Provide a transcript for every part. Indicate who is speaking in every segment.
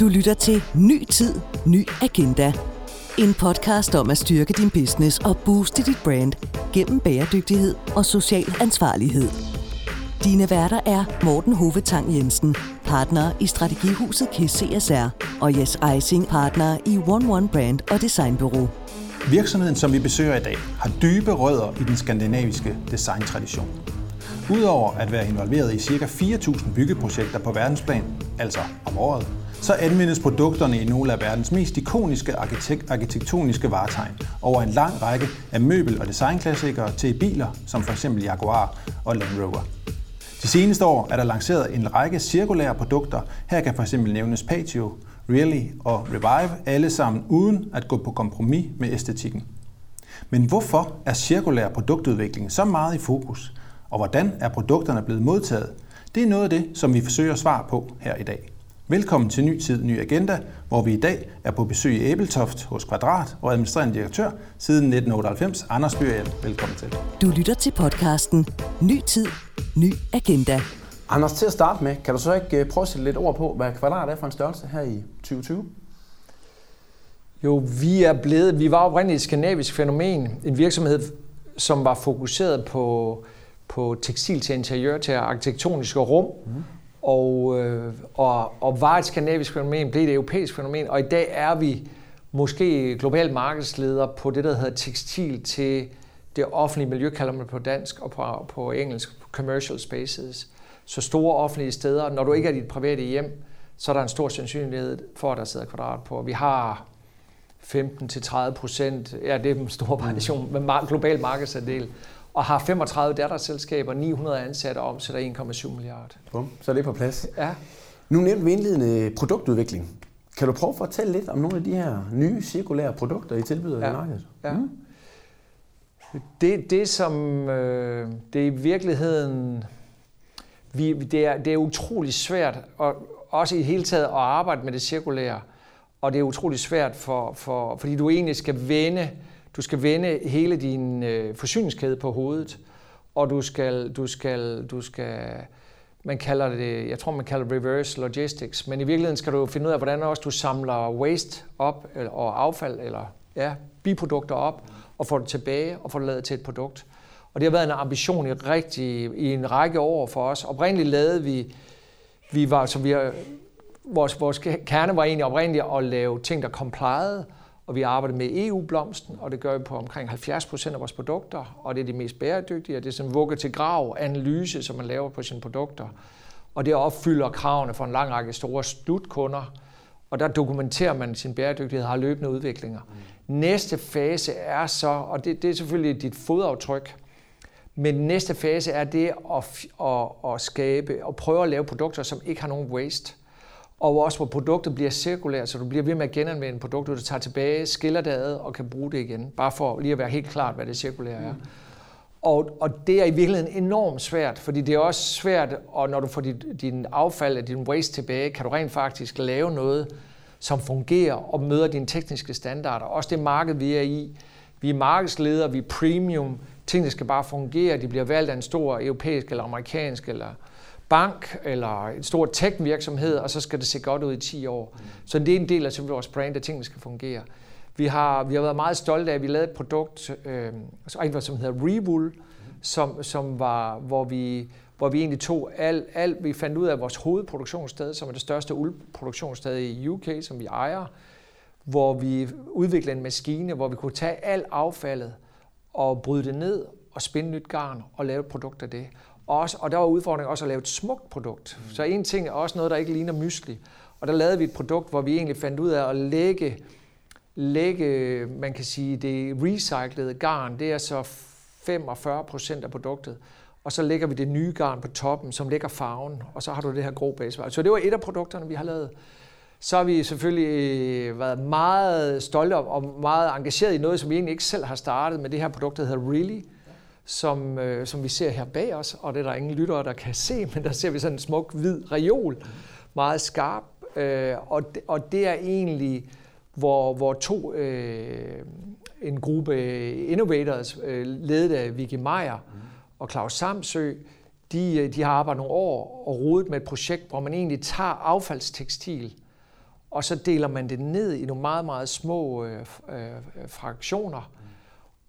Speaker 1: Du lytter til Ny Tid, Ny Agenda. En podcast om at styrke din business og booste dit brand gennem bæredygtighed og social ansvarlighed. Dine værter er Morten Hovetang Jensen, partner i Strategihuset KIS CSR, og Jes Eising, partner i One One Brand og Designbureau.
Speaker 2: Virksomheden, som vi besøger i dag, har dybe rødder i den skandinaviske designtradition. Udover at være involveret i ca. 4.000 byggeprojekter på verdensplan, altså om året, så anvendes produkterne i nogle af verdens mest ikoniske arkitekt- arkitektoniske varetegn over en lang række af møbel- og designklassikere til biler, som f.eks. Jaguar og Land Rover. De seneste år er der lanceret en række cirkulære produkter. Her kan f.eks. nævnes Patio, Really og Revive, alle sammen uden at gå på kompromis med æstetikken. Men hvorfor er cirkulær produktudvikling så meget i fokus? Og hvordan er produkterne blevet modtaget? Det er noget af det, som vi forsøger at svare på her i dag. Velkommen til Ny Tid, Ny Agenda, hvor vi i dag er på besøg i Æbeltoft hos Kvadrat og administrerende direktør siden 1998, Anders Byrhjel. Velkommen til.
Speaker 1: Du lytter til podcasten Ny Tid, Ny Agenda.
Speaker 3: Anders, til at starte med, kan du så ikke øh, prøve at sætte lidt ord på, hvad kvadrat er for en størrelse her i 2020?
Speaker 4: Jo, vi er blevet, vi var oprindeligt et skandinavisk fænomen, en virksomhed, som var fokuseret på, på tekstil til interiør, til arkitektoniske rum, mm. Og, øh, og, og var et skandinavisk fænomen, blev et europæisk fænomen, og i dag er vi måske global markedsleder på det, der hedder tekstil til det offentlige miljø, kalder man på dansk, og på, på engelsk, commercial spaces. Så store offentlige steder, når du ikke er dit private hjem, så er der en stor sandsynlighed for, at der sidder kvadrat på. Vi har 15-30 procent, ja det er en stor variation, men global markedsandel, og har 35 datterselskaber, 900 ansatte og omsætter 1,7 milliarder.
Speaker 3: Bum, så er det på plads.
Speaker 4: Ja.
Speaker 3: Nu nævnte vi indledende produktudvikling. Kan du prøve at fortælle lidt om nogle af de her nye cirkulære produkter, I tilbyder
Speaker 4: ja.
Speaker 3: i markedet?
Speaker 4: Ja. Mm. Det, det som øh, det er i virkeligheden, vi, det, er, det er utrolig svært, og også i hele taget at arbejde med det cirkulære, og det er utrolig svært, for, for, fordi du egentlig skal vende, du skal vende hele din øh, forsyningskæde på hovedet, og du skal, du skal, du skal, man kalder det, jeg tror man kalder det reverse logistics, men i virkeligheden skal du finde ud af, hvordan også du samler waste op, eller, og affald, eller ja, biprodukter op, og får det tilbage, og får det lavet til et produkt. Og det har været en ambition i, rigtig, i en række år for os. Oprindeligt lavede vi, vi var, så vi har, vores, vores kerne var egentlig oprindeligt at lave ting, der komplejede, og vi arbejder med EU-blomsten, og det gør vi på omkring 70 procent af vores produkter, og det er de mest bæredygtige, og det er sådan vugge til grav analyse, som man laver på sine produkter. Og det opfylder kravene for en lang række store slutkunder, og der dokumenterer man sin bæredygtighed og har løbende udviklinger. Mm. Næste fase er så, og det, det er selvfølgelig dit fodaftryk, men næste fase er det at, at, at skabe og prøve at lave produkter, som ikke har nogen waste. Og også hvor produktet bliver cirkulært, så du bliver ved med at genanvende produktet, du tager tilbage, skiller det ad og kan bruge det igen. Bare for lige at være helt klart, hvad det cirkulære er. Og, og det er i virkeligheden enormt svært, fordi det er også svært, og når du får dit, din affald og din waste tilbage, kan du rent faktisk lave noget, som fungerer og møder dine tekniske standarder. Også det marked, vi er i. Vi er markedsledere, vi er premium, tingene skal bare fungere, de bliver valgt af en stor europæisk eller amerikansk eller bank eller en stor tech-virksomhed, og så skal det se godt ud i 10 år. Så det er en del af vores brand, at tingene skal fungere. Vi har, vi har været meget stolte af, at vi lavede et produkt, øh, som hedder Rewool, som, som var, hvor vi, hvor vi egentlig tog alt, alt, vi fandt ud af vores hovedproduktionssted, som er det største uldproduktionssted i UK, som vi ejer, hvor vi udviklede en maskine, hvor vi kunne tage alt affaldet og bryde det ned og spænde nyt garn og lave et produkt af det. Også, og der var udfordringen også at lave et smukt produkt. Mm. Så en ting er også noget, der ikke ligner mysli. Og der lavede vi et produkt, hvor vi egentlig fandt ud af at lægge, lægge man kan sige, det recyclede garn, det er så 45 procent af produktet. Og så lægger vi det nye garn på toppen, som lægger farven, og så har du det her grå base. Så det var et af produkterne, vi har lavet. Så har vi selvfølgelig øh, været meget stolte og meget engageret i noget, som vi egentlig ikke selv har startet med det her produkt, der hedder Really, som, øh, som vi ser her bag os, og det er der ingen lyttere, der kan se, men der ser vi sådan en smuk hvid reol, meget skarp, øh, og, det, og det er egentlig, hvor, hvor to, øh, en gruppe innovators, øh, ledet af Vicky Meier og Claus Samsø, de, øh, de har arbejdet nogle år og rodet med et projekt, hvor man egentlig tager affaldstekstil og så deler man det ned i nogle meget, meget små øh, øh, fraktioner,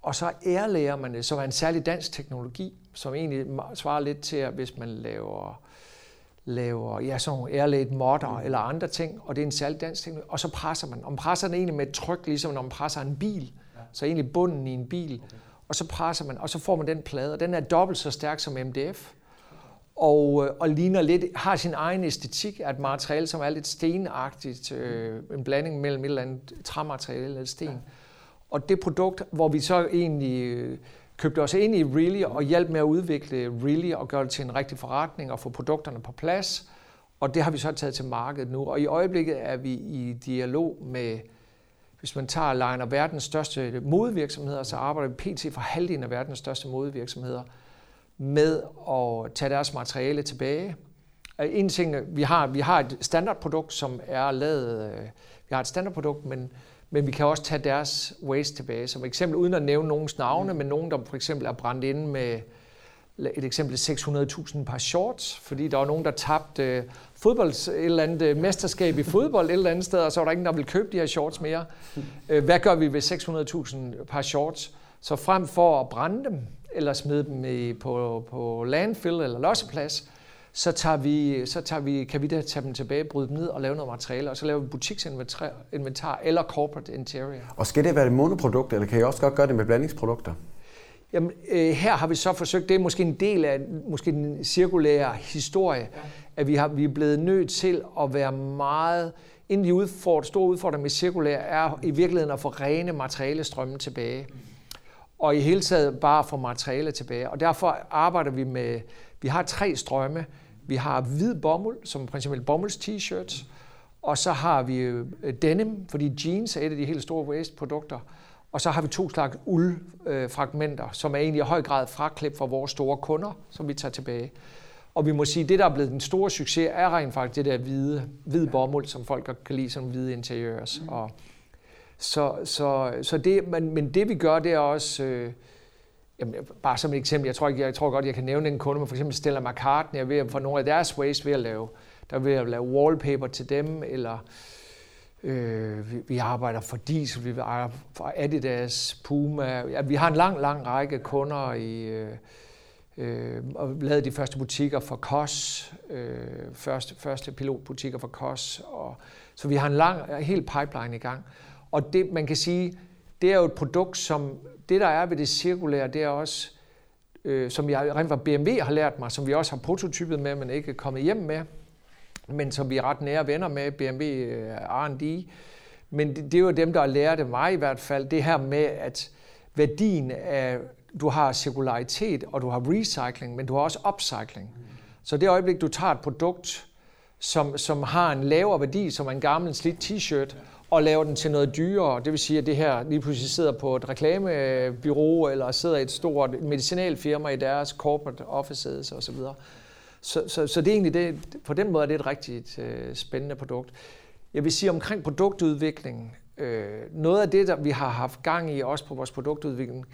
Speaker 4: og så ærlærer man det, som er en særlig dansk teknologi, som egentlig svarer lidt til, at hvis man laver, laver ja, sådan nogle airlaid modder mm. eller andre ting, og det er en særlig dansk teknologi, og så presser man. Og man presser den egentlig med et tryk, ligesom når man presser en bil. Ja. Så egentlig bunden i en bil. Okay. Og så presser man, og så får man den plade, og den er dobbelt så stærk som MDF og, øh, og ligner lidt, har sin egen æstetik af et materiale, som er lidt stenagtigt, øh, en blanding mellem et eller andet træmateriale eller sten. Og det produkt, hvor vi så egentlig øh, købte os ind i Really og hjalp med at udvikle Really og gøre det til en rigtig forretning og få produkterne på plads. Og det har vi så taget til markedet nu. Og i øjeblikket er vi i dialog med, hvis man tager Liner verdens største modevirksomheder, så arbejder vi pt. for halvdelen af verdens største modevirksomheder med at tage deres materiale tilbage. En ting, vi har, vi har et standardprodukt, som er lavet, øh, vi har et standardprodukt, men, men vi kan også tage deres waste tilbage. Som eksempel, uden at nævne nogens navne, men nogen, der for eksempel er brændt inde med et eksempel 600.000 par shorts, fordi der var nogen, der tabte uh, fodbold, et eller andet øh, mesterskab i fodbold et eller andet sted, og så var der ingen, der ville købe de her shorts mere. hvad gør vi ved 600.000 par shorts? Så frem for at brænde dem, eller smide dem i, på, på landfill eller losseplads, så, tager vi, så tager vi, kan vi da tage dem tilbage, bryde dem ned og lave noget materiale, og så laver vi butiksinventar eller corporate interior.
Speaker 3: Og skal det være et monoprodukt, eller kan I også godt gøre det med blandingsprodukter?
Speaker 4: Jamen, øh, her har vi så forsøgt, det er måske en del af måske den cirkulære historie, ja. at vi, har, vi er blevet nødt til at være meget, en af de udfordringer, store udfordringer med cirkulær er i virkeligheden at få rene materialestrømme tilbage. Og i hele taget bare få materiale tilbage. Og derfor arbejder vi med, vi har tre strømme. Vi har hvid bomuld, som principielt bomulds t-shirts, og så har vi øh, denim, fordi jeans er et af de helt store waste-produkter. Og så har vi to slags uldfragmenter, som er egentlig i høj grad fraklip fra vores store kunder, som vi tager tilbage. Og vi må sige, at det, der er blevet den store succes, er rent faktisk det der hvide, hvide bomuld, som folk kan lide som hvide interiørs. Mm. Og, så, så, så det, men, men det vi gør, det er også... Øh, jamen, bare som et eksempel, jeg tror, jeg, jeg tror godt, jeg kan nævne en kunde, for eksempel Stella McCartney er ved at få nogle af deres waste ved at lave, der er ved at lave wallpaper til dem, eller øh, vi, vi arbejder for Diesel, vi arbejder for Adidas, Puma. Ja, vi har en lang, lang række kunder i... Øh, øh, og lavede de første butikker for KOS, øh, første, første pilotbutikker for KOS. Og, så vi har en lang, helt pipeline i gang. Og det, man kan sige, det er jo et produkt, som det der er ved det cirkulære, det er også, øh, som jeg rent fra BMW har lært mig, som vi også har prototypet med, men ikke er kommet hjem med, men som vi er ret nære venner med, BMW øh, R&D. Men det, det er jo dem, der har lært mig i hvert fald, det her med, at værdien af, du har cirkularitet, og du har recycling, men du har også upcycling. Så det øjeblik, du tager et produkt, som, som har en lavere værdi, som en gammel slidt t-shirt, og laver den til noget dyrere. Det vil sige, at det her lige pludselig sidder på et reklamebyrå, eller sidder i et stort medicinalfirma i deres corporate offices osv. Så, så, så det er egentlig det, på den måde er det et rigtig øh, spændende produkt. Jeg vil sige omkring produktudvikling, øh, noget af det, der vi har haft gang i også på vores produktudvikling,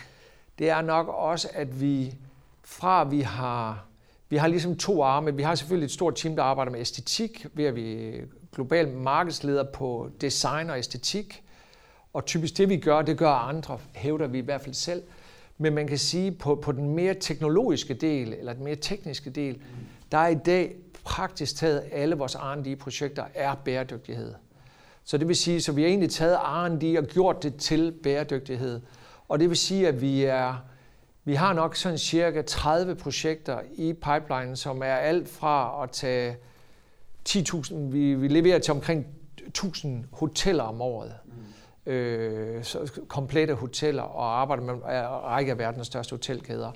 Speaker 4: det er nok også, at vi fra vi har vi har ligesom to arme. Vi har selvfølgelig et stort team, der arbejder med æstetik, ved at vi global markedsleder på design og æstetik. Og typisk det, vi gør, det gør andre, hævder vi i hvert fald selv. Men man kan sige, på, på den mere teknologiske del, eller den mere tekniske del, der er i dag praktisk taget alle vores R&D-projekter er bæredygtighed. Så det vil sige, så vi har egentlig taget R&D og gjort det til bæredygtighed. Og det vil sige, at vi er, vi har nok sådan cirka 30 projekter i pipeline, som er alt fra at tage 10.000, vi, vi leverer til omkring 1.000 hoteller om året. Mm. Øh, så komplette hoteller og arbejder med en række af verdens største hotelkæder.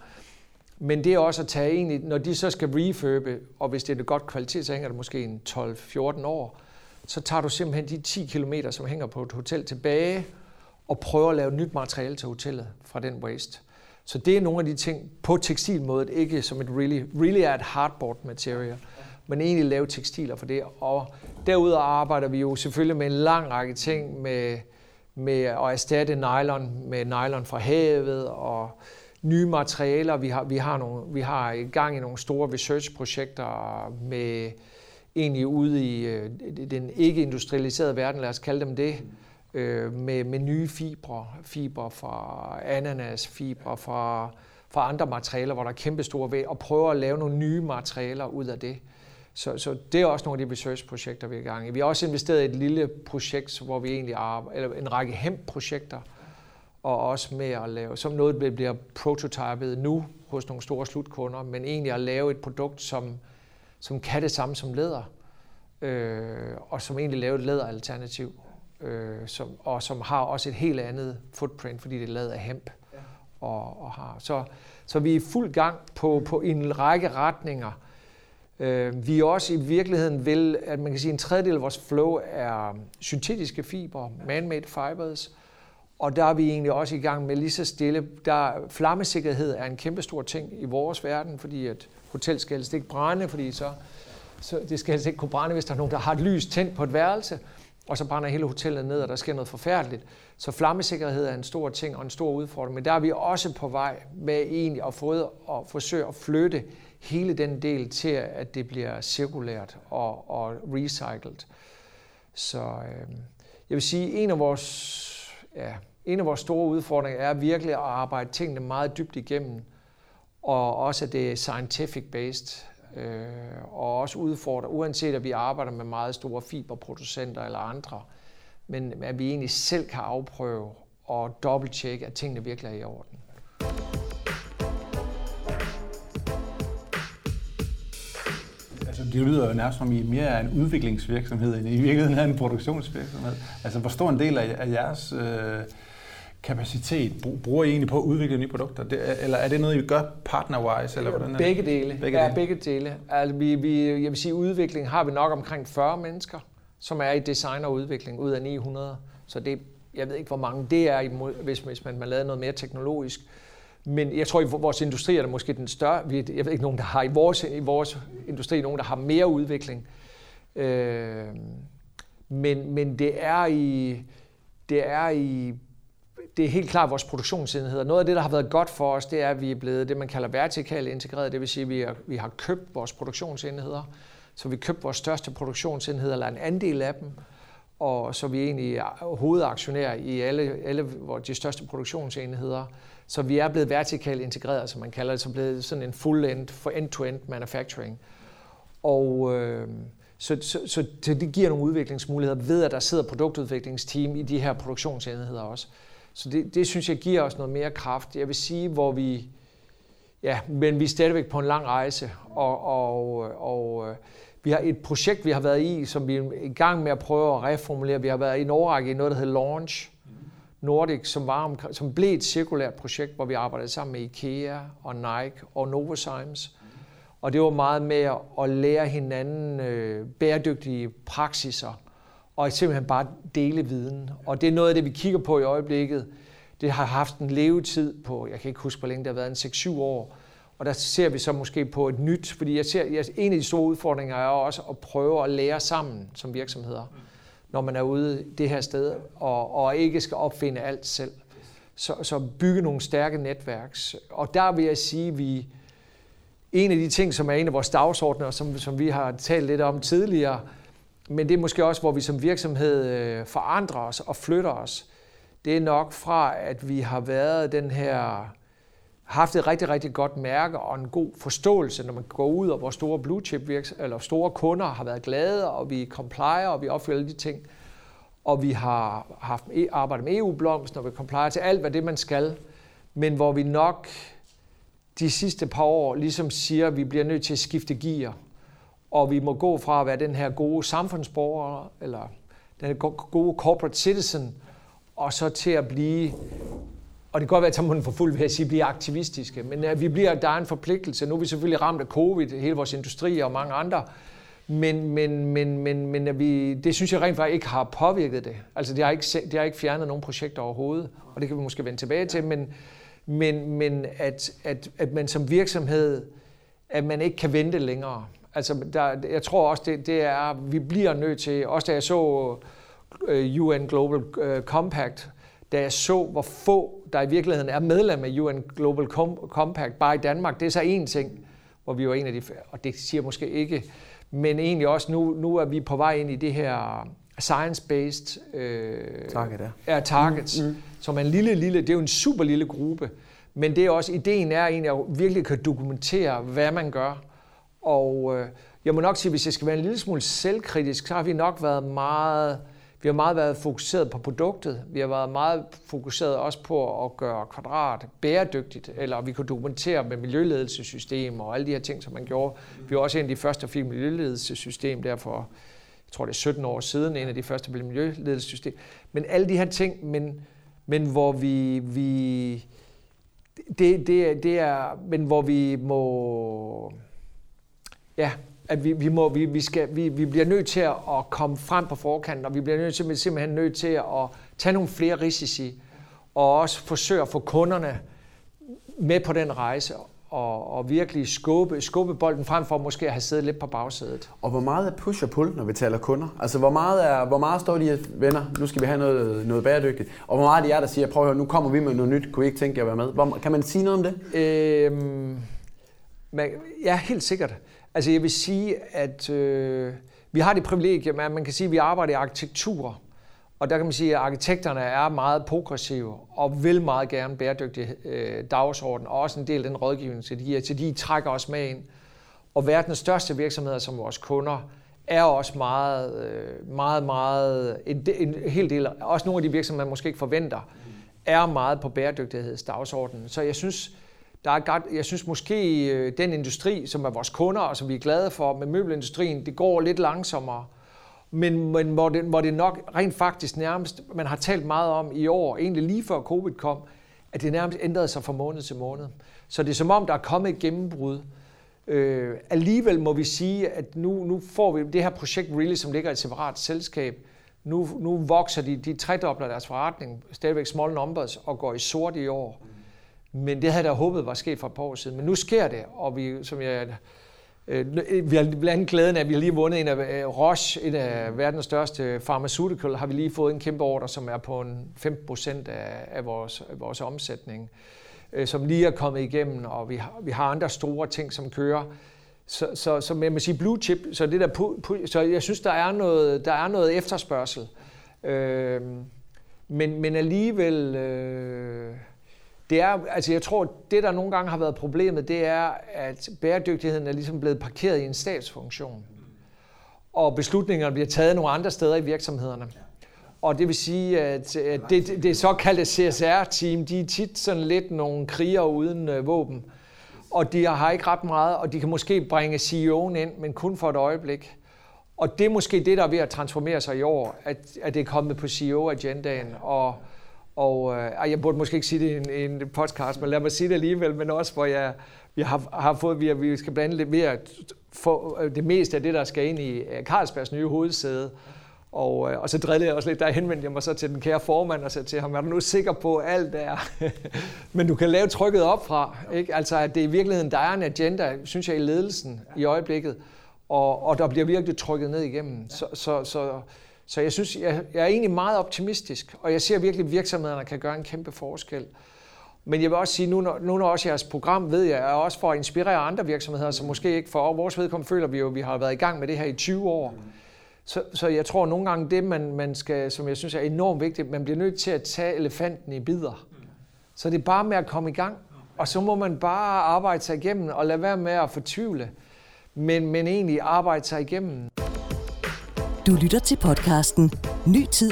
Speaker 4: Men det er også at tage egentlig, når de så skal refurbe, og hvis det er et godt kvalitet, så hænger det måske en 12-14 år, så tager du simpelthen de 10 km, som hænger på et hotel tilbage, og prøver at lave nyt materiale til hotellet fra den waste. Så det er nogle af de ting på tekstilmådet, ikke som et really, really er et hardboard material, men egentlig lave tekstiler for det. Og derudover arbejder vi jo selvfølgelig med en lang række ting med, med at erstatte nylon med nylon fra havet og nye materialer. Vi har, vi har, nogle, vi har i gang i nogle store research-projekter med egentlig ude i øh, den ikke-industrialiserede verden, lad os kalde dem det, øh, med, med nye fibre, fibre fra ananas, fibre fra, fra andre materialer, hvor der er kæmpe store ved, og prøve at lave nogle nye materialer ud af det. Så, så det er også nogle af de research-projekter, vi er i gang i. Vi har også investeret i et lille projekt, hvor vi egentlig arbejder, eller en række hemp-projekter, og også med at lave, som noget bliver prototypet nu hos nogle store slutkunder, men egentlig at lave et produkt, som, som kan det samme som læder, øh, og som egentlig laver et læderalternativ, øh, som, og som har også et helt andet footprint, fordi det er lavet af hemp. Og, og har. Så, så vi er i fuld gang på, på en række retninger. Øh, vi er også i virkeligheden vil, at man kan sige, at en tredjedel af vores flow er syntetiske fiber, man-made fibers, og der er vi egentlig også i gang med lige så stille. Der, flammesikkerhed er en kæmpe stor ting i vores verden, fordi at hotel skal helst ikke brænde, fordi så, så det skal helst ikke kunne brænde, hvis der er nogen, der har et lys tændt på et værelse, og så brænder hele hotellet ned, og der sker noget forfærdeligt. Så flammesikkerhed er en stor ting og en stor udfordring, men der er vi også på vej med egentlig at, få, at forsøge at flytte hele den del til, at det bliver cirkulært og, og recycled. Så øh, jeg vil sige, en af vores ja, en af vores store udfordringer er virkelig at arbejde tingene meget dybt igennem, og også at det er scientific based, øh, og også udfordre, uanset at vi arbejder med meget store fiberproducenter eller andre, men at vi egentlig selv kan afprøve og dobbelttjekke, at tingene virkelig er i orden.
Speaker 2: Det lyder jo nærmest som I mere er en udviklingsvirksomhed, end i virkeligheden er en produktionsvirksomhed. Altså, hvor stor en del af jeres øh, kapacitet bruger I egentlig på at udvikle nye produkter? Det, eller er det noget, I gør partner-wise? Eller hvordan er
Speaker 4: det? begge dele. Begge ja, dele. begge dele. Altså, vi, vi, jeg vil sige, udvikling har vi nok omkring 40 mennesker, som er i design og udvikling ud af 900. Så det, jeg ved ikke, hvor mange det er, hvis, hvis man, man lavede noget mere teknologisk. Men jeg tror, at i vores industri er der måske den større. Vi, Jeg ved ikke, nogen, der har i vores, i vores industri, nogen, der har mere udvikling. Øh, men, men det er i, det er i det er helt klart vores produktionsenheder. Noget af det, der har været godt for os, det er, at vi er blevet det, man kalder vertikalt integreret. Det vil sige, at vi, er, vi har købt vores produktionsenheder. Så vi købte vores største produktionsenheder, eller en andel af dem. Og så er vi egentlig hovedaktionær i alle, alle de største produktionsenheder. Så vi er blevet vertikalt integreret, som man kalder det, så blevet sådan en full-end, for end-to-end manufacturing. Og øh, så, så, så det giver nogle udviklingsmuligheder ved, at der sidder produktudviklingsteam i de her produktionsenheder også. Så det, det synes jeg giver os noget mere kraft. Jeg vil sige, hvor vi, ja, men vi er stadigvæk på en lang rejse, og, og, og øh, vi har et projekt, vi har været i, som vi er i gang med at prøve at reformulere. Vi har været i en overrække i noget, der hedder Launch Nordic, som, var om, som blev et cirkulært projekt, hvor vi arbejdede sammen med IKEA og Nike og Novozymes. Og det var meget med at lære hinanden øh, bæredygtige praksiser, og simpelthen bare dele viden. Og det er noget af det, vi kigger på i øjeblikket. Det har haft en levetid på, jeg kan ikke huske, hvor længe det har været, en 6-7 år. Og der ser vi så måske på et nyt, fordi jeg ser, jeg, en af de store udfordringer er også at prøve at lære sammen som virksomheder, når man er ude det her sted, og, og ikke skal opfinde alt selv. Så, så bygge nogle stærke netværk. Og der vil jeg sige, at vi, en af de ting, som er en af vores dagsordner, som, som vi har talt lidt om tidligere, men det er måske også, hvor vi som virksomhed øh, forandrer os og flytter os. Det er nok fra, at vi har været den her haft et rigtig, rigtig godt mærke og en god forståelse, når man går ud, og vores store blue chip eller store kunder har været glade, og vi complier, og vi opfylder de ting. Og vi har haft e, arbejdet med EU-blomst, når vi complier til alt, hvad det man skal. Men hvor vi nok de sidste par år ligesom siger, at vi bliver nødt til at skifte gear og vi må gå fra at være den her gode samfundsborger, eller den gode corporate citizen, og så til at blive, og det kan godt være, at jeg tager munden for fuld ved at sige, blive aktivistiske, men at vi bliver, der er en forpligtelse. Nu er vi selvfølgelig ramt af covid, hele vores industri og mange andre, men, men, men, men, men at vi, det synes jeg rent faktisk ikke har påvirket det. Altså det har ikke, det har ikke fjernet nogen projekter overhovedet, og det kan vi måske vende tilbage til, men, men, men at, at, at man som virksomhed, at man ikke kan vente længere. Altså, der, jeg tror også, det, det er, vi bliver nødt til, også da jeg så øh, UN Global Compact, da jeg så, hvor få der i virkeligheden er medlem af UN Global Compact, bare i Danmark, det er så én ting, hvor vi var en af de, og det siger måske ikke, men egentlig også nu, nu er vi på vej ind i det her science-based øh,
Speaker 3: Target, ja.
Speaker 4: er targets, mm, mm. som er en lille, lille, det er jo en super lille gruppe, men det er også, ideen er egentlig at virkelig kan dokumentere, hvad man gør. Og øh, jeg må nok sige, hvis jeg skal være en lille smule selvkritisk, så har vi nok været meget, vi har meget været fokuseret på produktet. Vi har været meget fokuseret også på at gøre kvadrat bæredygtigt, eller vi kunne dokumentere med miljøledelsessystem og alle de her ting, som man gjorde. Vi var også en af de første, der fik miljøledelsessystem derfor, jeg tror det er 17 år siden, en af de første blev miljøledelsessystem. Men alle de her ting, men, men hvor vi, vi det, det, det er, men hvor vi må, ja, at vi, vi, må, vi, vi, skal, vi, vi bliver nødt til at komme frem på forkanten, og vi bliver nødt til, simpelthen nødt til at tage nogle flere risici, og også forsøge at få kunderne med på den rejse, og, og virkelig skubbe, skubbe bolden frem for måske at have siddet lidt på bagsædet.
Speaker 3: Og hvor meget er push og pull, når vi taler kunder? Altså, hvor meget, er, hvor meget står de venner, nu skal vi have noget, noget bæredygtigt? Og hvor meget er de jer, der siger, prøv at høre, nu kommer vi med noget nyt, kunne I ikke tænke jer at være med? Hvor, kan man sige noget om det?
Speaker 4: Øhm, man, ja, helt sikkert. Altså jeg vil sige, at øh, vi har det privilegium, at man kan sige, at vi arbejder i arkitektur. Og der kan man sige, at arkitekterne er meget progressive og vil meget gerne bæredygtig øh, dagsorden, og også en del af den rådgivning så de til de trækker os med ind. Og verdens største virksomheder som vores kunder er også meget, øh, meget, meget, en, en hel del, også nogle af de virksomheder, man måske ikke forventer, er meget på bæredygtighedsdagsordenen. Så jeg synes, der er godt, jeg synes måske, øh, den industri, som er vores kunder, og som vi er glade for med møbelindustrien, det går lidt langsommere. Men, men hvor, det, hvor det nok rent faktisk nærmest, man har talt meget om i år, egentlig lige før covid kom, at det nærmest ændrede sig fra måned til måned. Så det er som om, der er kommet et gennembrud. Øh, alligevel må vi sige, at nu, nu får vi det her projekt Really, som ligger i et separat selskab, nu, nu vokser de, de tredobler deres forretning, stadigvæk small numbers, og går i sort i år. Men det havde jeg da håbet var sket for et par år siden. Men nu sker det, og vi, som jeg, øh, vi har blandt andet glæden af, at vi har lige vundet en af øh, Roche, en af verdens største pharmaceutical, har vi lige fået en kæmpe ordre, som er på en 15 procent af, af, vores, af vores omsætning, øh, som lige er kommet igennem, og vi har, vi har andre store ting, som kører. Så, så, så jeg må sige blue chip, så, det der, så jeg synes, der er noget, der er noget efterspørgsel. Øh, men, men alligevel... Øh, det er, altså jeg tror, det der nogle gange har været problemet, det er, at bæredygtigheden er ligesom blevet parkeret i en statsfunktion. Og beslutningerne bliver taget nogle andre steder i virksomhederne. Og det vil sige, at det, det såkaldte CSR-team, de er tit sådan lidt nogle krigere uden øh, våben. Og de har ikke ret meget, og de kan måske bringe CEO'en ind, men kun for et øjeblik. Og det er måske det, der er ved at transformere sig i år, at, at det er kommet på CEO-agendaen. Og, og øh, jeg burde måske ikke sige det i en, en podcast, men lad mig sige det alligevel, men også hvor jeg, vi har, har fået, vi, vi skal blande lidt mere få øh, det meste af det, der skal ind i øh, Carlsbergs nye hovedsæde. Og, øh, og så drillede jeg også lidt, der henvendte jeg mig så til den kære formand og sagde til ham, er du nu sikker på alt der? Men du kan lave trykket op fra. Ikke? Altså at det i virkeligheden, der er en agenda, synes jeg, i ledelsen i øjeblikket, og, og der bliver virkelig trykket ned igennem. Så, så, så, så jeg synes, jeg, jeg er egentlig meget optimistisk, og jeg ser virkelig, at virksomhederne kan gøre en kæmpe forskel. Men jeg vil også sige, nu når, nu når også jeres program, ved jeg, er også for at inspirere andre virksomheder, som måske ikke for vores vedkommende føler vi jo, at vi har været i gang med det her i 20 år. Så, så jeg tror nogle gange, det man, man skal, som jeg synes er enormt vigtigt, man bliver nødt til at tage elefanten i bidder. Så det er bare med at komme i gang, og så må man bare arbejde sig igennem og lade være med at fortvivle, men, men egentlig arbejde sig igennem.
Speaker 1: Du lytter til podcasten Ny Tid,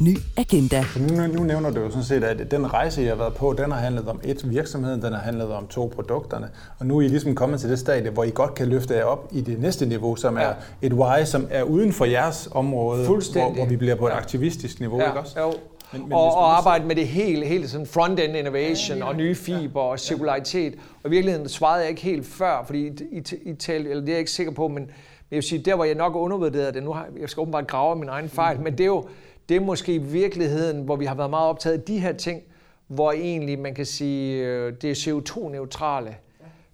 Speaker 1: Ny Agenda.
Speaker 2: Nu, nu nævner du jo sådan set, at den rejse, jeg har været på, den har handlet om et virksomhed, den har handlet om to produkterne. Og nu er I ligesom kommet til det stadie, hvor I godt kan løfte jer op i det næste niveau, som ja. er et why, som er uden for jeres område, hvor, hvor vi bliver på et aktivistisk niveau,
Speaker 4: ja.
Speaker 2: ikke også?
Speaker 4: Jo. Men, men og, og arbejde med det hele, hele sådan front-end innovation ja, ja, ja. og nye fiber ja, og cirkularitet. Og i virkeligheden svarede jeg ikke helt før, fordi I, I, I talte, eller det er jeg ikke sikker på, men jeg vil sige, der hvor jeg nok undervurderede det, nu har jeg skal åbenbart grave min egen fejl, mm. men det er jo det er måske i virkeligheden, hvor vi har været meget optaget af de her ting, hvor egentlig man kan sige, øh, det er CO2-neutrale.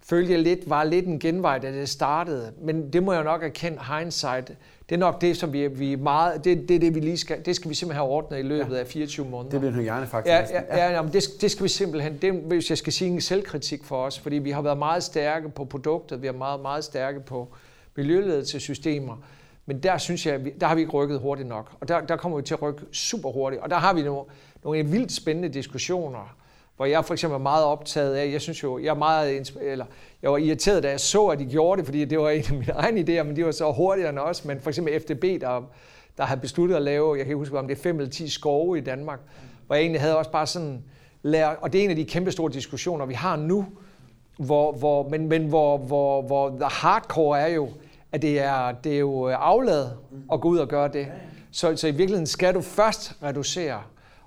Speaker 4: Følte jeg lidt, var lidt en genvej, da det startede. Men det må jeg nok erkende, hindsight, det er nok det, som vi, vi meget, det, det, er det, vi lige skal, det skal vi simpelthen have ordnet i løbet ja. af 24 måneder.
Speaker 3: Det bliver du gerne faktisk.
Speaker 4: Ja, ja, ja, ja det, det skal vi simpelthen, det, hvis jeg skal sige en selvkritik for os, fordi vi har været meget stærke på produktet, vi har meget, meget stærke på, miljøledelsessystemer. Men der synes jeg, der har vi ikke rykket hurtigt nok. Og der, der kommer vi til at rykke super hurtigt. Og der har vi nogle, nogle vildt spændende diskussioner, hvor jeg for eksempel er meget optaget af, jeg synes jo, jeg er meget, eller jeg var irriteret, da jeg så, at de gjorde det, fordi det var en af mine egne idéer, men de var så hurtigere end os. Men for eksempel FDB, der, der havde besluttet at lave, jeg kan ikke huske, om det er 5 eller 10 skove i Danmark, hvor jeg egentlig havde også bare sådan, lære, og det er en af de kæmpe store diskussioner, vi har nu, hvor, hvor, men, men hvor, hvor, hvor the hardcore er jo, at det er, det er jo afladet at gå ud og gøre det. Så, så i virkeligheden skal du først reducere,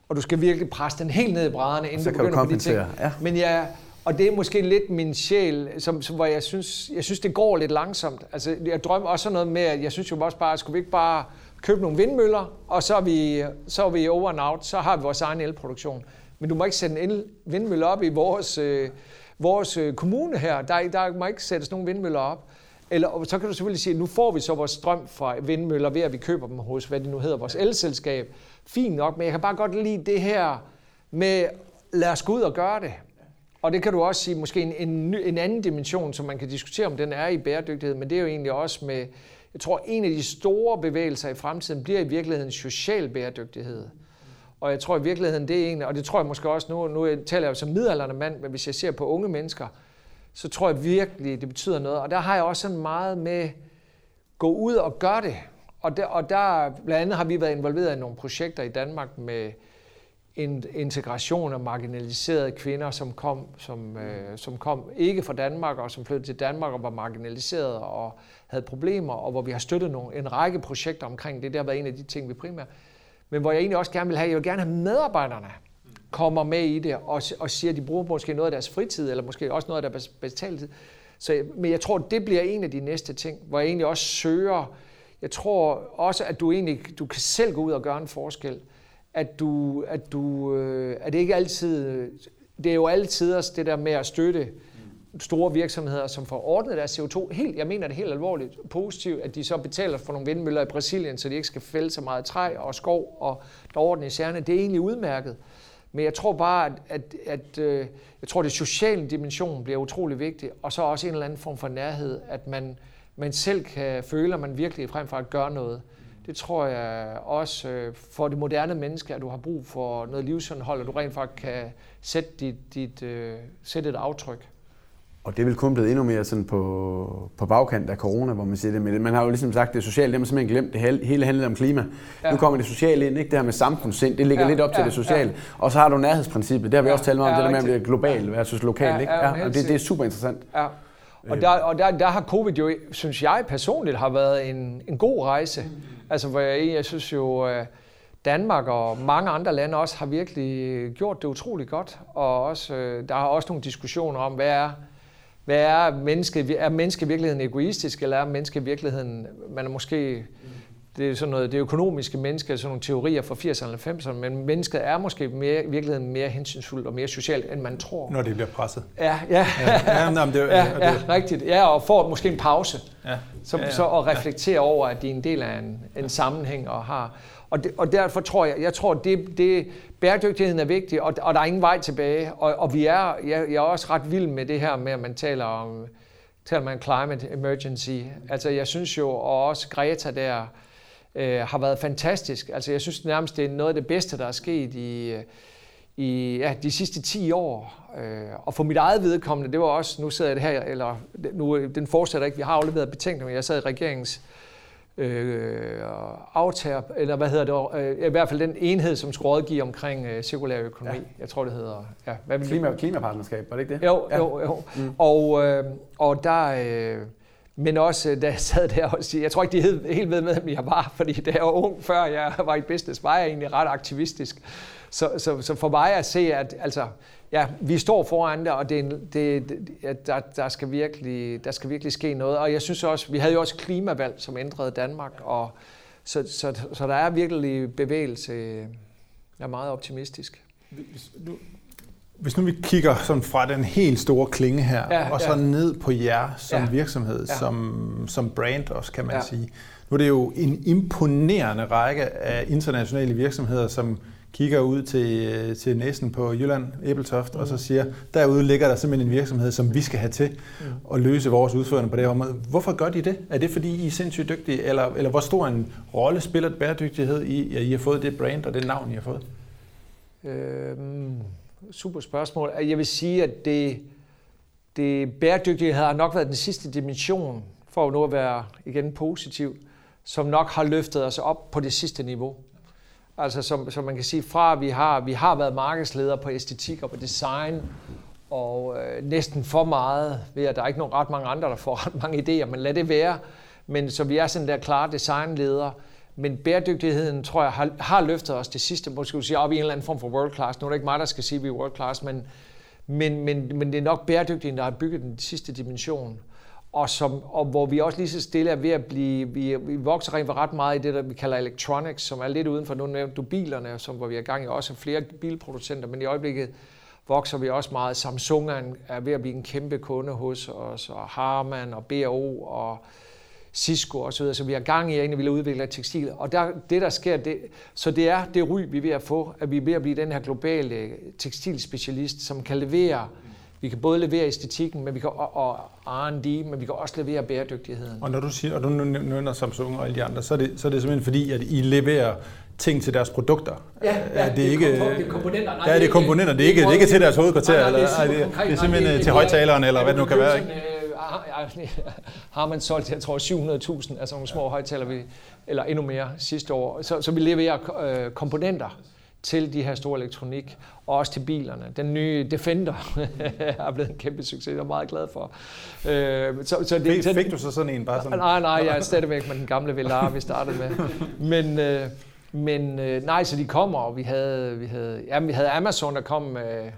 Speaker 4: og du skal virkelig presse den helt ned i brædderne, inden
Speaker 3: så
Speaker 4: du begynder
Speaker 3: på de ting. Ja.
Speaker 4: Men ja, og det er måske lidt min sjæl, som, som, hvor jeg synes, jeg synes, det går lidt langsomt. Altså, jeg drømmer også noget med, at jeg synes jo også bare, skulle vi ikke bare købe nogle vindmøller, og så er vi, så er vi over and out, så har vi vores egen elproduktion. Men du må ikke sætte en el, vindmølle op i vores, øh, vores øh, kommune her. Der, der må ikke sættes nogen vindmøller op. Eller og så kan du selvfølgelig sige, at nu får vi så vores strøm fra vindmøller ved, at vi køber dem hos, hvad det nu hedder, vores elselskab. Fint nok, men jeg kan bare godt lide det her med, lad os gå ud og gøre det. Og det kan du også sige, måske en, en, en anden dimension, som man kan diskutere, om den er i bæredygtighed, men det er jo egentlig også med, jeg tror, en af de store bevægelser i fremtiden bliver i virkeligheden social bæredygtighed. Og jeg tror i virkeligheden, det er egentlig, og det tror jeg måske også, nu, nu taler jeg jo som midalderne mand, men hvis jeg ser på unge mennesker, så tror jeg virkelig, det betyder noget. Og der har jeg også sådan meget med, gå ud og gøre det. Og der, og der blandt andet har vi været involveret i nogle projekter i Danmark med en integration af marginaliserede kvinder, som kom, som, øh, som kom ikke fra Danmark, og som flyttede til Danmark og var marginaliserede og havde problemer, og hvor vi har støttet nogle, en række projekter omkring det. Det har været en af de ting, vi primært men hvor jeg egentlig også gerne vil have, jeg vil gerne have medarbejderne kommer med i det, og, og siger, at de bruger måske noget af deres fritid, eller måske også noget af deres betaltid. Så, men jeg tror, det bliver en af de næste ting, hvor jeg egentlig også søger, jeg tror også, at du egentlig du kan selv gå ud og gøre en forskel. At du, at du, øh, at det ikke altid, det er jo altid også det der med at støtte store virksomheder, som får ordnet deres CO2 helt, jeg mener det helt alvorligt, positivt, at de så betaler for nogle vindmøller i Brasilien, så de ikke skal fælde så meget træ og skov og der orden i særne. Det er egentlig udmærket. Men jeg tror bare, at, at, at øh, jeg tror, det sociale dimension bliver utrolig vigtig, og så også en eller anden form for nærhed, at man, man selv kan føle, at man virkelig frem for at gøre noget. Det tror jeg også øh, for det moderne menneske, at du har brug for noget livsindhold, og du rent faktisk kan sætte, dit, dit, øh, sætte et aftryk.
Speaker 3: Og det vel kun blevet endnu mere sådan på, på bagkant af corona, hvor man siger det. Men man har jo ligesom sagt, det sociale, det har man simpelthen glemt. Det hele handler om klima. Ja. Nu kommer det sociale ind, ikke? Det her med samfundssind, det ligger ja, lidt op ja, til det sociale. Ja. Og så har du nærhedsprincippet, det har vi ja, også talt meget om, ja, det der med, at globalt versus lokalt, ja, ikke? Ja, og det, det er super interessant. Ja.
Speaker 4: Og, der, og der, der har covid jo, synes jeg personligt, har været en, en god rejse. Mm. Altså, hvor jeg, jeg synes jo, øh, Danmark og mange andre lande også har virkelig gjort det utrolig godt. Og også, øh, der har også nogle diskussioner om, hvad er hvad er menneske, er menneske i virkeligheden egoistisk, eller er menneske i virkeligheden, man er måske, det er sådan noget, det økonomiske menneske, sådan nogle teorier fra 80'erne og 90'erne, men mennesket er måske mere, i virkeligheden mere hensynsfuldt og mere socialt, end man tror.
Speaker 2: Når det bliver presset.
Speaker 4: Ja, ja. ja, ja,
Speaker 2: nej, det,
Speaker 4: ja, ja, det. rigtigt. Ja, og får måske en pause, ja. Så, ja, ja. så at reflektere ja. over, at de er en del af en, en sammenhæng og har og, de, og derfor tror jeg, jeg tror, det, det, bæredygtigheden er vigtig, og, og der er ingen vej tilbage. Og, og vi er, jeg, jeg er også ret vild med det her med, at man taler om taler man climate emergency. Altså jeg synes jo, og også Greta der, øh, har været fantastisk. Altså jeg synes nærmest, det er noget af det bedste, der er sket i, i ja, de sidste 10 år. Øh, og for mit eget vedkommende, det var også, nu sidder jeg det her, eller nu, den fortsætter ikke, vi har afleveret betænkning, men jeg sad i regeringens øh, aftager, eller hvad hedder det, øh, i hvert fald den enhed, som skulle rådgive omkring øh, cirkulær økonomi. Ja. Jeg tror, det hedder... Ja,
Speaker 3: hvad vil Klima, klimapartnerskab, var det ikke det?
Speaker 4: Jo, ja. jo, jo. Mm. Og, øh, og der... Øh, men også, da jeg sad der og siger, jeg tror ikke, de hed, helt ved med, hvem jeg var, fordi da jeg var ung, før jeg var i business, var jeg egentlig ret aktivistisk. Så, så, så for mig at se, at altså, ja, vi står foran det, og det, det, det, der, der, skal virkelig, der skal virkelig ske noget. Og jeg synes også, vi havde jo også klimavalg, som ændrede Danmark, og så, så, så der er virkelig bevægelse. Jeg er meget optimistisk.
Speaker 2: Hvis nu, hvis nu vi kigger sådan fra den helt store klinge her, ja, og så ja. ned på jer som ja. virksomhed, ja. Som, som brand også, kan man ja. sige. Nu er det jo en imponerende række af internationale virksomheder, som kigger ud til, øh, til næsen på Jylland, Æbeltoft, mm. og så siger, derude ligger der simpelthen en virksomhed, som vi skal have til mm. at løse vores udfordringer på det her område. Hvorfor gør de det? Er det fordi, I er sindssygt dygtige, eller, eller hvor stor en rolle spiller bæredygtighed i, at I har fået det brand og det navn, I har fået?
Speaker 4: Øhm, super spørgsmål. Jeg vil sige, at det, det bæredygtighed har nok været den sidste dimension, for nu at være igen positiv, som nok har løftet os op på det sidste niveau. Altså som, som man kan sige, fra vi har, vi har været markedsleder på æstetik og på design, og øh, næsten for meget ved, at der er ikke nogen ret mange andre, der får ret mange idéer, men lad det være. Men så vi er sådan der klare designledere. Men bæredygtigheden, tror jeg, har, har løftet os det sidste, måske skulle sige, op i en eller anden form for world class. Nu er det ikke mig, der skal sige, at vi er world class, men, men, men, men det er nok bæredygtigheden, der har bygget den sidste dimension og, som, og hvor vi også lige så stille er ved at blive, vi, vi vokser rent ret meget i det, der vi kalder electronics, som er lidt uden for, nu nævnte du bilerne, som, hvor vi er gang i også flere bilproducenter, men i øjeblikket vokser vi også meget. Samsung er, en, er ved at blive en kæmpe kunde hos os, og Harman og BAO og Cisco og så videre, så vi er gang i at vi udvikle tekstil. Og der, det, der sker, det, så det er det ry, vi er ved at få, at vi er ved at blive den her globale tekstilspecialist, som kan levere vi kan både levere æstetikken, men vi kan, og, og R&D, men vi kan også levere bæredygtigheden.
Speaker 2: Og når du siger, og du nævner Samsung og alle de andre, så er det, så er det simpelthen fordi, at I leverer ting til deres produkter.
Speaker 4: Ja, ja det, er ikke, det er komponenter.
Speaker 2: Nej, ja, det er komponenter. Det er ikke, det er ikke til deres hovedkvarter. Nej, nej, det, er eller, det, det er simpelthen nej, til højtaleren, eller hvad det nu kan være. Ikke?
Speaker 4: Øh, har man solgt, jeg tror, 700.000 altså nogle små højtaler, eller endnu mere sidste år. Så, så vi leverer øh, komponenter til de her store elektronik, og også til bilerne. Den nye Defender er blevet en kæmpe succes, jeg er meget glad for.
Speaker 2: Øh, så, så det, fik, fik du så sådan en? Bare sådan?
Speaker 4: Nej, nej, jeg er stadigvæk med den gamle Velar, vi startede med. Men, øh, men øh, nej, så de kommer, og vi havde, vi havde, ja, vi havde Amazon, der kom, øh,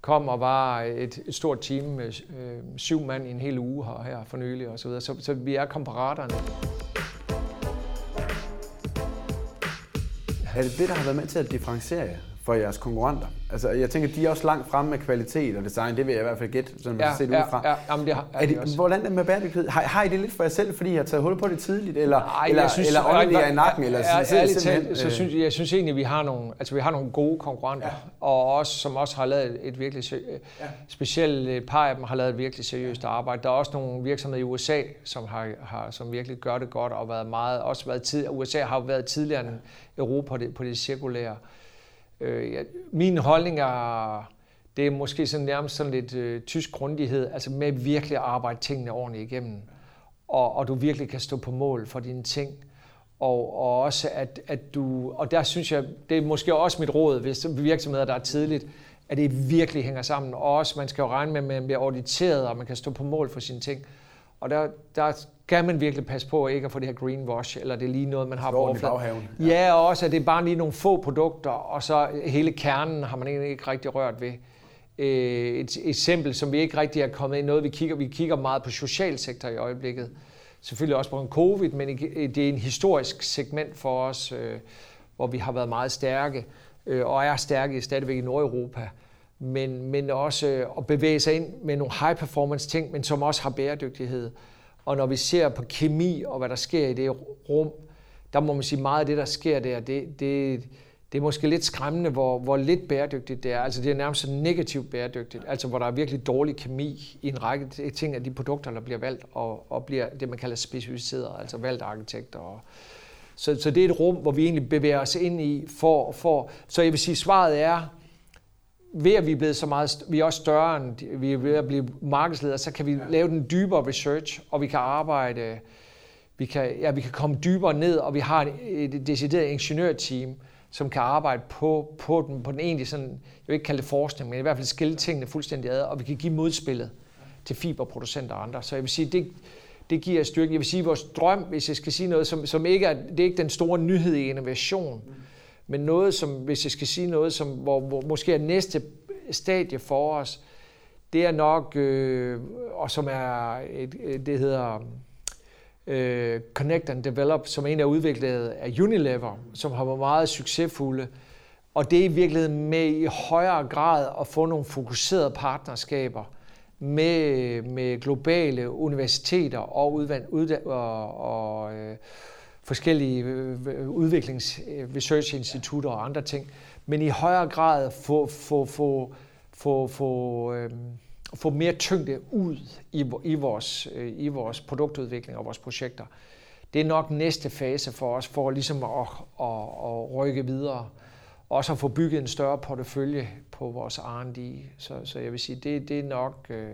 Speaker 4: kom og var et, et stort team med øh, syv mand i en hel uge her, her for nylig og så videre. Så, så vi er komparaterne.
Speaker 3: Er det det, der har været med til at differentiere jer? For jeres konkurrenter? Altså, jeg tænker, de er også langt fremme med kvalitet og design. Det vil jeg i hvert fald gætte, sådan ja, set ja, udefra. Ja, jamen det har, er det, også. Hvordan er det med bæredygtighed? Har, har I det lidt for jer selv, fordi I har taget hul på det tidligt? Eller, Nej, eller, synes, eller ånden er i nakken? Eller,
Speaker 4: er, er, ærligt talt, så synes, jeg synes egentlig, at vi har nogle, altså, vi har nogle gode konkurrenter, ja. og også, som også har lavet et virkelig, ja. specielt et par af dem har lavet et virkelig seriøst arbejde. Der er også nogle virksomheder i USA, som, har, har, som virkelig gør det godt, og været meget, også været tid, USA har jo været tidligere end Europa på det, på det cirkulære. Øh, ja, min holdning er, det er måske sådan nærmest sådan lidt øh, tysk grundighed, altså med virkelig at arbejde tingene ordentligt igennem, og, og du virkelig kan stå på mål for dine ting. Og, og også at, at du, og der synes jeg, det er måske også mit råd, hvis virksomheder, der er tidligt, at det virkelig hænger sammen. Og også, man skal jo regne med, at man bliver auditeret, og man kan stå på mål for sine ting. Og der, der skal man virkelig passe på ikke at få det her greenwash, eller det er lige noget, man har på
Speaker 3: overfladen.
Speaker 4: Ja. ja, og også at det er bare lige nogle få produkter, og så hele kernen har man egentlig ikke rigtig rørt ved. Øh, et eksempel, som vi ikke rigtig er kommet ind noget, vi kigger, vi kigger meget på socialsektor i øjeblikket. Selvfølgelig også på en covid, men det er en historisk segment for os, øh, hvor vi har været meget stærke, øh, og er stærke stadigvæk i Nordeuropa men, men også at bevæge sig ind med nogle high performance ting, men som også har bæredygtighed. Og når vi ser på kemi og hvad der sker i det rum, der må man sige meget af det, der sker der, det, det, det er måske lidt skræmmende, hvor, hvor lidt bæredygtigt det er. Altså det er nærmest negativt bæredygtigt, altså hvor der er virkelig dårlig kemi i en række ting af de produkter, der bliver valgt og, og bliver det, man kalder specificeret, altså valgt arkitekter. Og, så, så det er et rum, hvor vi egentlig bevæger os ind i for, for så jeg vil sige, svaret er, ved at vi er blevet så meget, vi er også større end vi er ved at blive markedsledere, så kan vi lave den dybere research, og vi kan arbejde, vi kan, ja, vi kan komme dybere ned, og vi har et, et decideret ingeniørteam, som kan arbejde på, på, den, på den egentlig sådan, jeg vil ikke kalde det forskning, men i hvert fald skille tingene fuldstændig ad, og vi kan give modspillet til fiberproducenter og andre. Så jeg vil sige, det, det giver styrke. Jeg vil sige, vores drøm, hvis jeg skal sige noget, som, som ikke er, det er ikke den store nyhed i innovation, mm men noget, som, hvis jeg skal sige noget, som, hvor, hvor måske er næste stadie for os, det er nok, øh, og som er, et, øh, det hedder øh, Connect and Develop, som en er udviklet af Unilever, som har været meget succesfulde. Og det er i virkeligheden med i højere grad at få nogle fokuserede partnerskaber med, med globale universiteter og, udvand, udda, og, og øh, forskellige udviklingsresearchinstitutter udviklings øh, research institutter og andre ting, men i højere grad få, få, få, få, få, øh, få mere tyngde ud i, i, vores, øh, i vores produktudvikling og vores projekter. Det er nok næste fase for os, for ligesom at, at, at rykke videre. Også at få bygget en større portefølje på vores R&D. Så, så jeg vil sige, det, det er nok... Øh,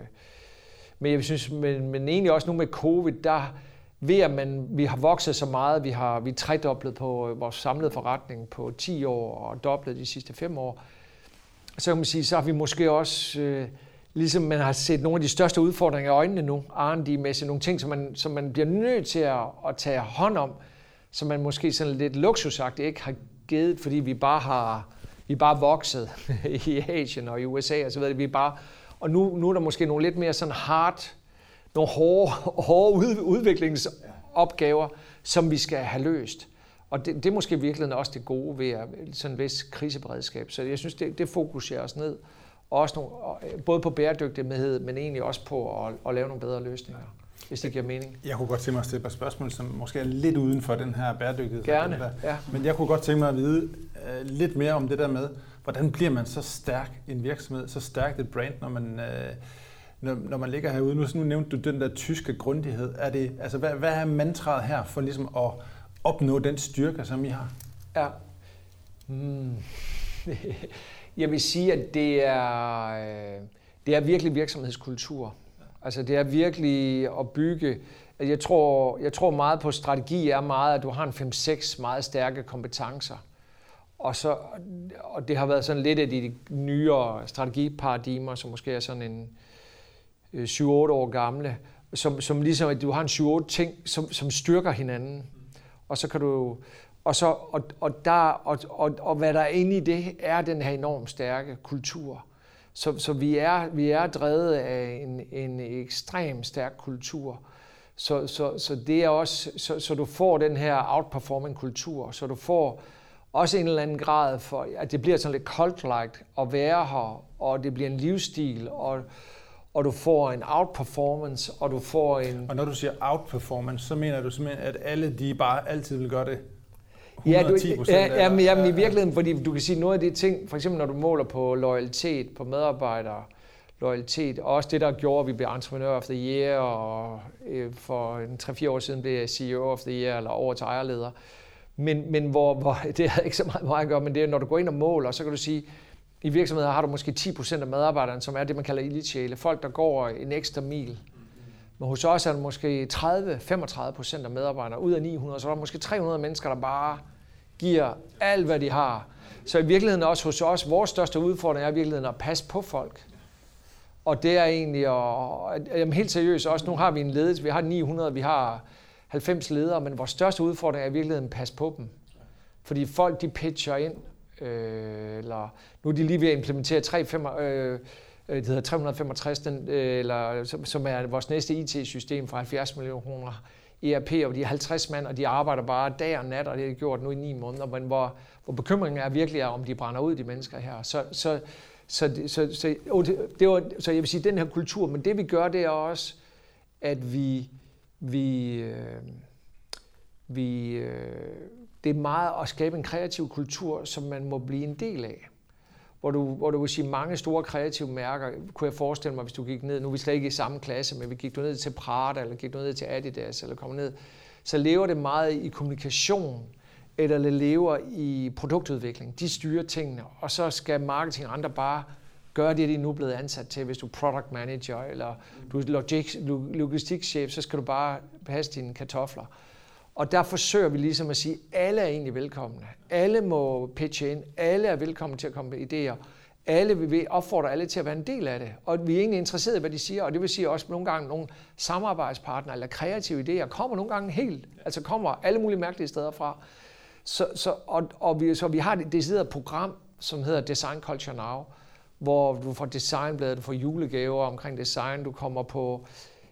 Speaker 4: men jeg synes, men, men egentlig også nu med covid, der ved at man, vi har vokset så meget, vi har vi tredoblet på øh, vores samlede forretning på 10 år og doblet de sidste 5 år, så kan man sige, så har vi måske også, øh, ligesom man har set nogle af de største udfordringer i øjnene nu, R&D-mæssigt, nogle ting, som man, som man bliver nødt til at, at tage hånd om, som man måske sådan lidt luksusagtigt ikke har givet, fordi vi bare har vi bare vokset i Asien og i USA og så videre. Vi bare, og nu, nu er der måske nogle lidt mere sådan hard, nogle hårde, hårde udviklingsopgaver, som vi skal have løst. Og det, det er måske virkelig også det gode ved at, sådan en vis kriseberedskab. Så jeg synes, det, det fokuserer os ned. Også nogle, både på bæredygtighed, men egentlig også på at, at lave nogle bedre løsninger hvis det giver mening.
Speaker 2: Jeg kunne godt tænke mig at stille et spørgsmål, som måske er lidt uden for den her bæredygtighed.
Speaker 4: Gerne,
Speaker 2: der.
Speaker 4: ja.
Speaker 2: Men jeg kunne godt tænke mig at vide uh, lidt mere om det der med, hvordan bliver man så stærk en virksomhed, så stærkt et brand, når man, uh, når, når man ligger herude. Nu, nu nævnte du den der tyske grundighed. Er det, altså, hvad, hvad er mantraet her for ligesom at opnå den styrke, som I har?
Speaker 4: Ja. Hmm. Jeg vil sige, at det er, øh, det er virkelig virksomhedskultur. Altså det er virkelig at bygge. Altså, jeg tror, jeg tror meget på strategi er meget, at du har en 5-6 meget stærke kompetencer. Og, så, og det har været sådan lidt af de nyere strategiparadigmer, som måske er sådan en Øh, 7-8 år gamle, som, som ligesom, at du har en 7-8 ting, som, som styrker hinanden. Og så kan du, og, så, og, og, der, og, og, og hvad der er inde i det, er den her enormt stærke kultur. Så, så vi, er, vi er drevet af en, en ekstrem stærk kultur. Så, så, så det er også, så, så du får den her outperforming kultur, så du får også en eller anden grad for, at det bliver sådan lidt cult-like at være her, og det bliver en livsstil, og, og du får en outperformance, og du får en...
Speaker 2: Og når du siger outperformance, så mener du simpelthen, at alle de bare altid vil gøre det
Speaker 4: Ja, du, ja, ja, men, jamen, i virkeligheden, fordi du kan sige noget af de ting, for eksempel når du måler på loyalitet, på medarbejdere, loyalitet, og også det, der gjorde, at vi blev Entrepreneur of the Year, og øh, for en 3-4 år siden blev jeg CEO of the Year, eller over til ejerleder. Men, men hvor, hvor, det har ikke så meget, meget at gøre, men det er, når du går ind og måler, så kan du sige, i virksomheder har du måske 10% af medarbejderne, som er det, man kalder ildsjæle. Folk, der går en ekstra mil. Men hos os er der måske 30-35% af medarbejdere ud af 900, så er der måske 300 mennesker, der bare giver alt, hvad de har. Så i virkeligheden også hos os, vores største udfordring er i virkeligheden at passe på folk. Og det er egentlig, og, jamen helt seriøst også, nu har vi en ledelse, vi har 900, vi har 90 ledere, men vores største udfordring er i virkeligheden at passe på dem. Fordi folk, de pitcher ind, øh, eller nu er de lige ved at implementere 3, 5, øh, øh, det hedder 365, den, øh, eller, som er vores næste IT-system for 70 millioner kroner. ERP, og de er 50 mand, og de arbejder bare dag og nat, og det har de gjort nu i ni måneder, men hvor, hvor bekymringen er virkelig er, om de brænder ud, de mennesker her. Så, så, så, så, så, det, det var, så jeg vil sige, den her kultur, men det vi gør, det er også, at vi, vi, øh, vi øh, det er meget at skabe en kreativ kultur, som man må blive en del af hvor du, hvor du vil sige mange store kreative mærker, kunne jeg forestille mig, hvis du gik ned, nu er vi slet ikke i samme klasse, men vi gik du ned til Prada, eller gik du ned til Adidas, eller kom ned, så lever det meget i kommunikation, eller det lever i produktudvikling. De styrer tingene, og så skal marketing og andre bare gøre det, de er nu blevet ansat til. Hvis du er product manager, eller du er logistikchef, så skal du bare passe dine kartofler. Og der forsøger vi ligesom at sige, at alle er egentlig velkomne. Alle må pitche ind. Alle er velkomne til at komme med idéer. Alle vil opfordre alle til at være en del af det. Og vi er egentlig interesserede i, hvad de siger. Og det vil sige også nogle gange nogle samarbejdspartnere eller kreative idéer kommer nogle gange helt. Altså kommer alle mulige mærkelige steder fra. Så, så, og, og vi, så vi har et decideret program, som hedder Design Culture Now, hvor du får designbladet, du får julegaver omkring design, du kommer på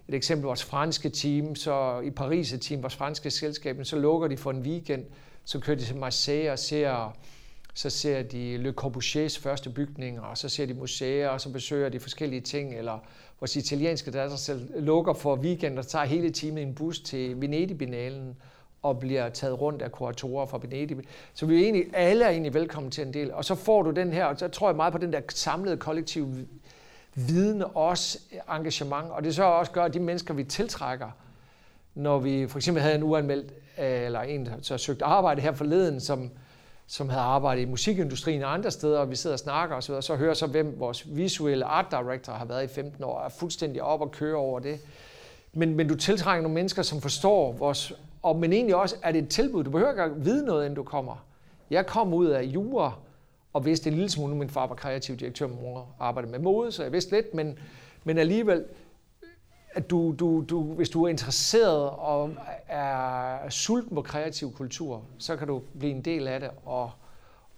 Speaker 4: et eksempel, vores franske team, så i Paris et team, vores franske selskab, så lukker de for en weekend, så kører de til Marseille og ser, så ser de Le Corbusiers første bygninger, og så ser de museer, og så besøger de forskellige ting, eller vores italienske datter selv lukker for weekend og tager hele teamet i en bus til Venedig-binalen, og bliver taget rundt af kuratorer fra Venedig. Så vi er egentlig, alle er egentlig velkommen til en del. Og så får du den her, og så tror jeg meget på den der samlede kollektive viden, også engagement. Og det så også gør, at de mennesker, vi tiltrækker, når vi for eksempel havde en uanmeldt, øh, eller en, der så søgte arbejde her forleden, som, som havde arbejdet i musikindustrien og andre steder, og vi sidder og snakker osv., og så hører så, hvem vores visuelle art director har været i 15 år, og er fuldstændig op og køre over det. Men, men du tiltrækker nogle mennesker, som forstår vores... Og, men egentlig også er det et tilbud. Du behøver ikke at vide noget, inden du kommer. Jeg kom ud af jura og vidste en lille smule. Min far var kreativ direktør, min mor arbejdede med mode, så jeg vidste lidt, men, men alligevel, at du, du, du, hvis du er interesseret og er sulten på kreativ kultur, så kan du blive en del af det, og,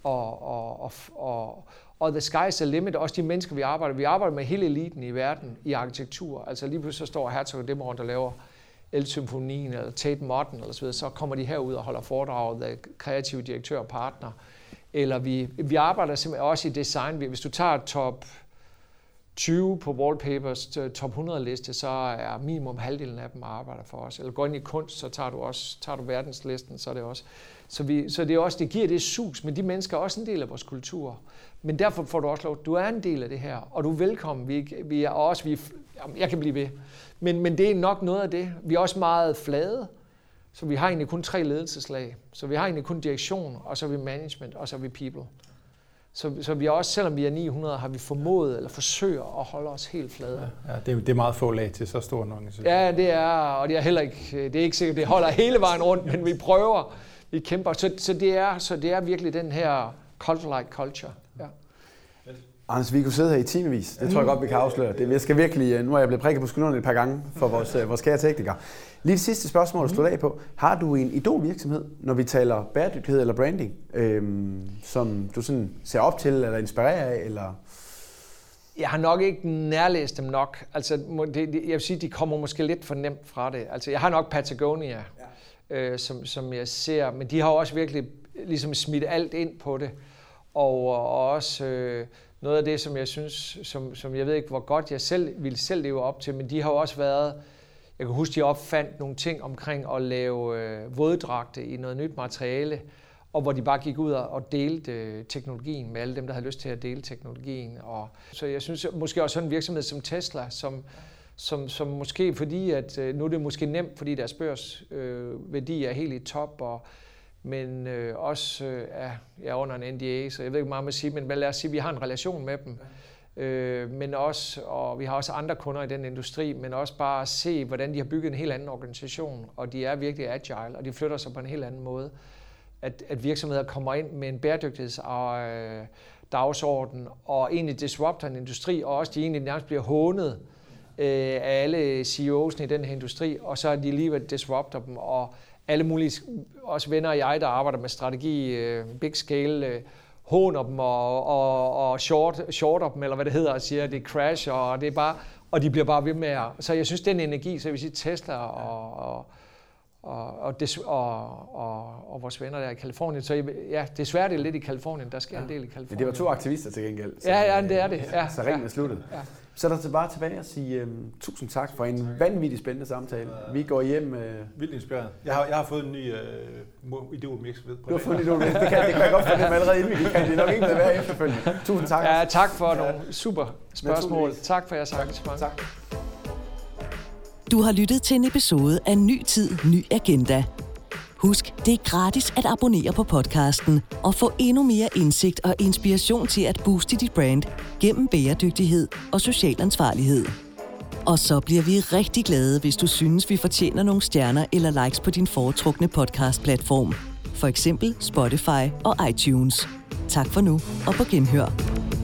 Speaker 4: og, og, og, og, og the sky's the limit, også de mennesker, vi arbejder Vi arbejder med hele eliten i verden i arkitektur. Altså lige pludselig så står Herzog og Demmeron, der laver El-symfonien eller Tate Modern eller så videre, så kommer de herud og holder foredrag, der kreative direktør og partner. Eller vi, vi arbejder simpelthen også i design. Hvis du tager top 20 på Wallpapers top 100 liste, så er minimum halvdelen af dem arbejder for os. Eller går ind i kunst, så tager du også tager du verdenslisten, så er det også. Så, vi, så det, er også, det giver det sus, men de mennesker er også en del af vores kultur. Men derfor får du også lov, du er en del af det her, og du er velkommen. Vi, vi er også, vi, jeg kan blive ved. Men, men det er nok noget af det. Vi er også meget flade, så vi har egentlig kun tre ledelseslag. Så vi har egentlig kun direktion, og så er vi management, og så er vi people. Så, så vi også, selvom vi er 900, har vi formået eller forsøger at holde os helt flade.
Speaker 2: Ja, ja det, er, det er meget få lag til så stor en organisation.
Speaker 4: Ja, det er, og det er heller ikke, det er ikke sikkert, det holder hele vejen rundt, men vi prøver, vi kæmper. Så, så, det, er, så det er virkelig den her cult-like culture. Ja.
Speaker 3: Anders, vi kunne sidde her i timevis. Det tror jeg godt, vi kan afsløre. Det, jeg skal virkelig, øh, nu er jeg blevet prikket på skuldrene et par gange for vores, øh, vores kære teknikere. Lige det sidste spørgsmål at slutte af på. Har du en idolvirksomhed, når vi taler bæredygtighed eller branding, øhm, som du sådan ser op til eller inspirerer af? Eller?
Speaker 4: Jeg har nok ikke nærlæst dem nok. Altså, det, jeg vil sige, de kommer måske lidt for nemt fra det. Altså, jeg har nok Patagonia, ja. øh, som, som jeg ser, men de har også virkelig ligesom smidt alt ind på det. Og, og også øh, noget af det, som jeg synes, som, som jeg ved ikke, hvor godt jeg selv ville selv leve op til, men de har også været jeg kan huske, de opfandt nogle ting omkring at lave øh, våddragte i noget nyt materiale, og hvor de bare gik ud og delte øh, teknologien med alle dem, der havde lyst til at dele teknologien. Og, så jeg synes måske også sådan en virksomhed som Tesla, som, som, som måske fordi, at øh, nu er det måske nemt, fordi deres børsværdi øh, er helt i top, og, men øh, også øh, er, er under en NDA, så jeg ved ikke meget om at sige, men lad os sige, at vi har en relation med dem. Ja øh, men også, og vi har også andre kunder i den industri, men også bare at se, hvordan de har bygget en helt anden organisation, og de er virkelig agile, og de flytter sig på en helt anden måde. At, at virksomheder kommer ind med en bæredygtigheds øh, dagsorden, og egentlig disrupter en industri, og også de egentlig nærmest bliver hånet øh, af alle CEOs'ene i den her industri, og så er de alligevel disrupter dem, og alle mulige, også venner og jeg, der arbejder med strategi, øh, big scale, øh, håner dem og, og, og short, shorter dem, eller hvad det hedder, og siger, at det crasher, og det er bare, og de bliver bare ved med at... Så jeg synes, den energi, så jeg vil sige Tesla og, og, og, og, des, og, og, og vores venner der i Kalifornien. Så ja, desværre det er lidt i Kalifornien. Der sker ja. en del i Kalifornien.
Speaker 3: Men det var to aktivister til gengæld.
Speaker 4: Så, ja, ja, det er det. Ja,
Speaker 3: så ringen er sluttet. Ja. Så er der bare tilbage at sige um, tusind tak for en vanvittig spændende samtale. Vi går hjem... Uh...
Speaker 2: Vildt inspireret. Jeg har, jeg har fået en ny uh, idolvirksomhed.
Speaker 3: Du har fået en idolvirksomhed. Det kan, det kan jeg godt fornemme allerede inden vi kan. Det er nok ikke med være efterfølgende. Tusind tak.
Speaker 4: Ja, tak for nogle super spørgsmål. Tak for jeres engagement. Tak.
Speaker 1: Du har lyttet til en episode af Ny Tid, Ny Agenda. Husk, det er gratis at abonnere på podcasten og få endnu mere indsigt og inspiration til at booste dit brand gennem bæredygtighed og social ansvarlighed. Og så bliver vi rigtig glade, hvis du synes, vi fortjener nogle stjerner eller likes på din foretrukne podcast-platform. For eksempel Spotify og iTunes. Tak for nu, og på genhør.